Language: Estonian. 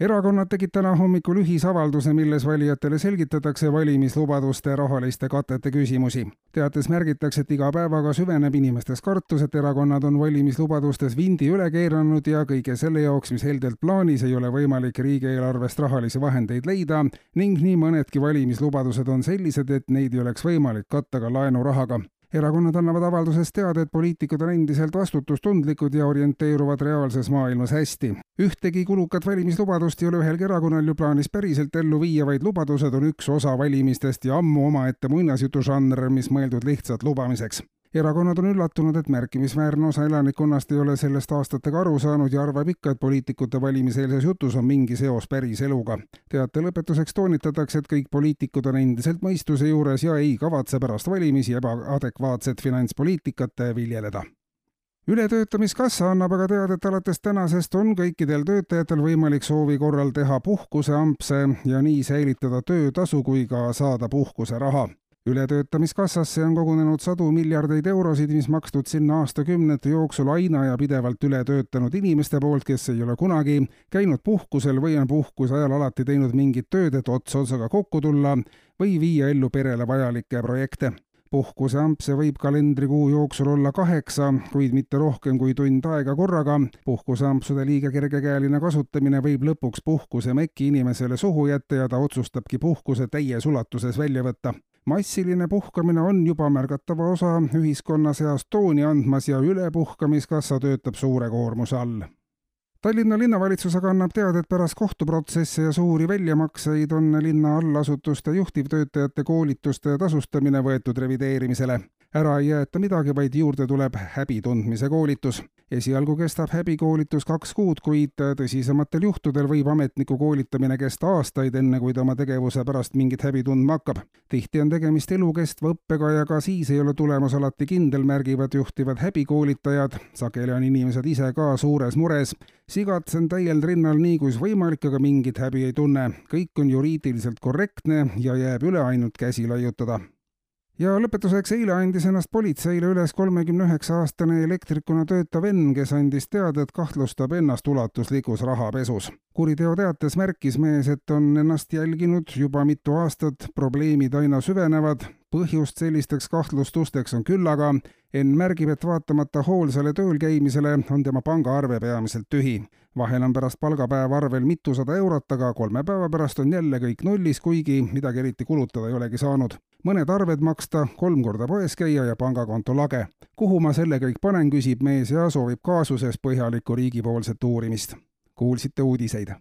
erakonnad tegid täna hommikul ühisavalduse, milles valijatele selgitatakse valimislubaduste rahaliste katete küsimusi. teates märgitakse, et iga päevaga süveneb inimestes kartus, et erakonnad on valimislubadustes vindi üle keeranud ja kõige selle jaoks, mis heldelt plaanis, ei ole võimalik riigieelarvest rahalisi vahendeid leida ning nii mõnedki valimislubadused on sellised, et neid ei oleks võimalik katta ka laenurahaga erakonnad annavad avalduses teada, et poliitikud on endiselt vastutustundlikud ja orienteeruvad reaalses maailmas hästi. ühtegi kulukat valimislubadust ei ole ühelgi erakonnal ju plaanis päriselt ellu viia, vaid lubadused on üks osa valimistest ja ammu omaette muinasjutužanr, mis mõeldud lihtsalt lubamiseks erakonnad on üllatunud, et märkimisväärne osa elanikkonnast ei ole sellest aastatega aru saanud ja arvab ikka, et poliitikute valimiseelses jutus on mingi seos päris eluga. teate lõpetuseks toonitatakse, et kõik poliitikud on endiselt mõistuse juures ja ei kavatse pärast valimisi ebaadekvaatset finantspoliitikat viljeleda ületöötamiskassa annab aga teada, et alates tänasest on kõikidel töötajatel võimalik soovi korral teha puhkuseampse ja nii säilitada töötasu kui ka saada puhkuseraha ületöötamiskassasse on kogunenud sadu miljardeid eurosid, mis makstud sinna aastakümnete jooksul aina ja pidevalt üle töötanud inimeste poolt, kes ei ole kunagi käinud puhkusel või on puhkuse ajal alati teinud mingit tööd, et ots otsaga kokku tulla või viia ellu perele vajalikke projekte puhkuseampse võib kalendrikuu jooksul olla kaheksa, kuid mitte rohkem kui tund aega korraga. puhkuseampsude liiga kergekäeline kasutamine võib lõpuks puhkusemeki inimesele suhu jätta ja ta otsustabki puhkuse täies ulatuses välja võtta massiline puhkamine on juba märgatava osa ühiskonna seas tooni andmas ja ülepuhkamiskassa töötab suure koormuse all. Tallinna linnavalitsus aga annab teada, et pärast kohtuprotsesse ja suuri väljamakseid on linna allasutuste juhtivtöötajate koolituste tasustamine võetud revideerimisele ära ei jäeta midagi, vaid juurde tuleb häbi tundmise koolitus. esialgu kestab häbikoolitus kaks kuud, kuid tõsisematel juhtudel võib ametniku koolitamine kesta aastaid, enne kui ta oma tegevuse pärast mingit häbi tundma hakkab. tihti on tegemist elukestva õppega ja ka siis ei ole tulemus alati kindel, märgivad juhtivad häbikoolitajad. sageli on inimesed ise ka suures mures. sigatsen täiel rinnal nii kui võimalik, aga mingit häbi ei tunne. kõik on juriidiliselt korrektne ja jääb üle ainult käsi laiutada ja lõpetuseks, eile andis ennast politseile üles kolmekümne üheksa aastane elektrikuna töötav Enn, kes andis teada, et kahtlustab ennast ulatuslikus rahapesus. kuriteoteates märkis mees, et on ennast jälginud juba mitu aastat, probleemid aina süvenevad, põhjust sellisteks kahtlustusteks on küllaga, Enn märgib, et vaatamata hoolsale tööl käimisele on tema pangaarve peamiselt tühi. vahel on pärast palgapäeva arvel mitusada eurot, aga kolme päeva pärast on jälle kõik nullis, kuigi midagi eriti kulutada ei olegi saanud. mõned arved maksta, kolm korda poes käia ja pangakonto lage. kuhu ma selle kõik panen, küsib mees ja soovib kaasuses põhjalikku riigipoolset uurimist. kuulsite uudiseid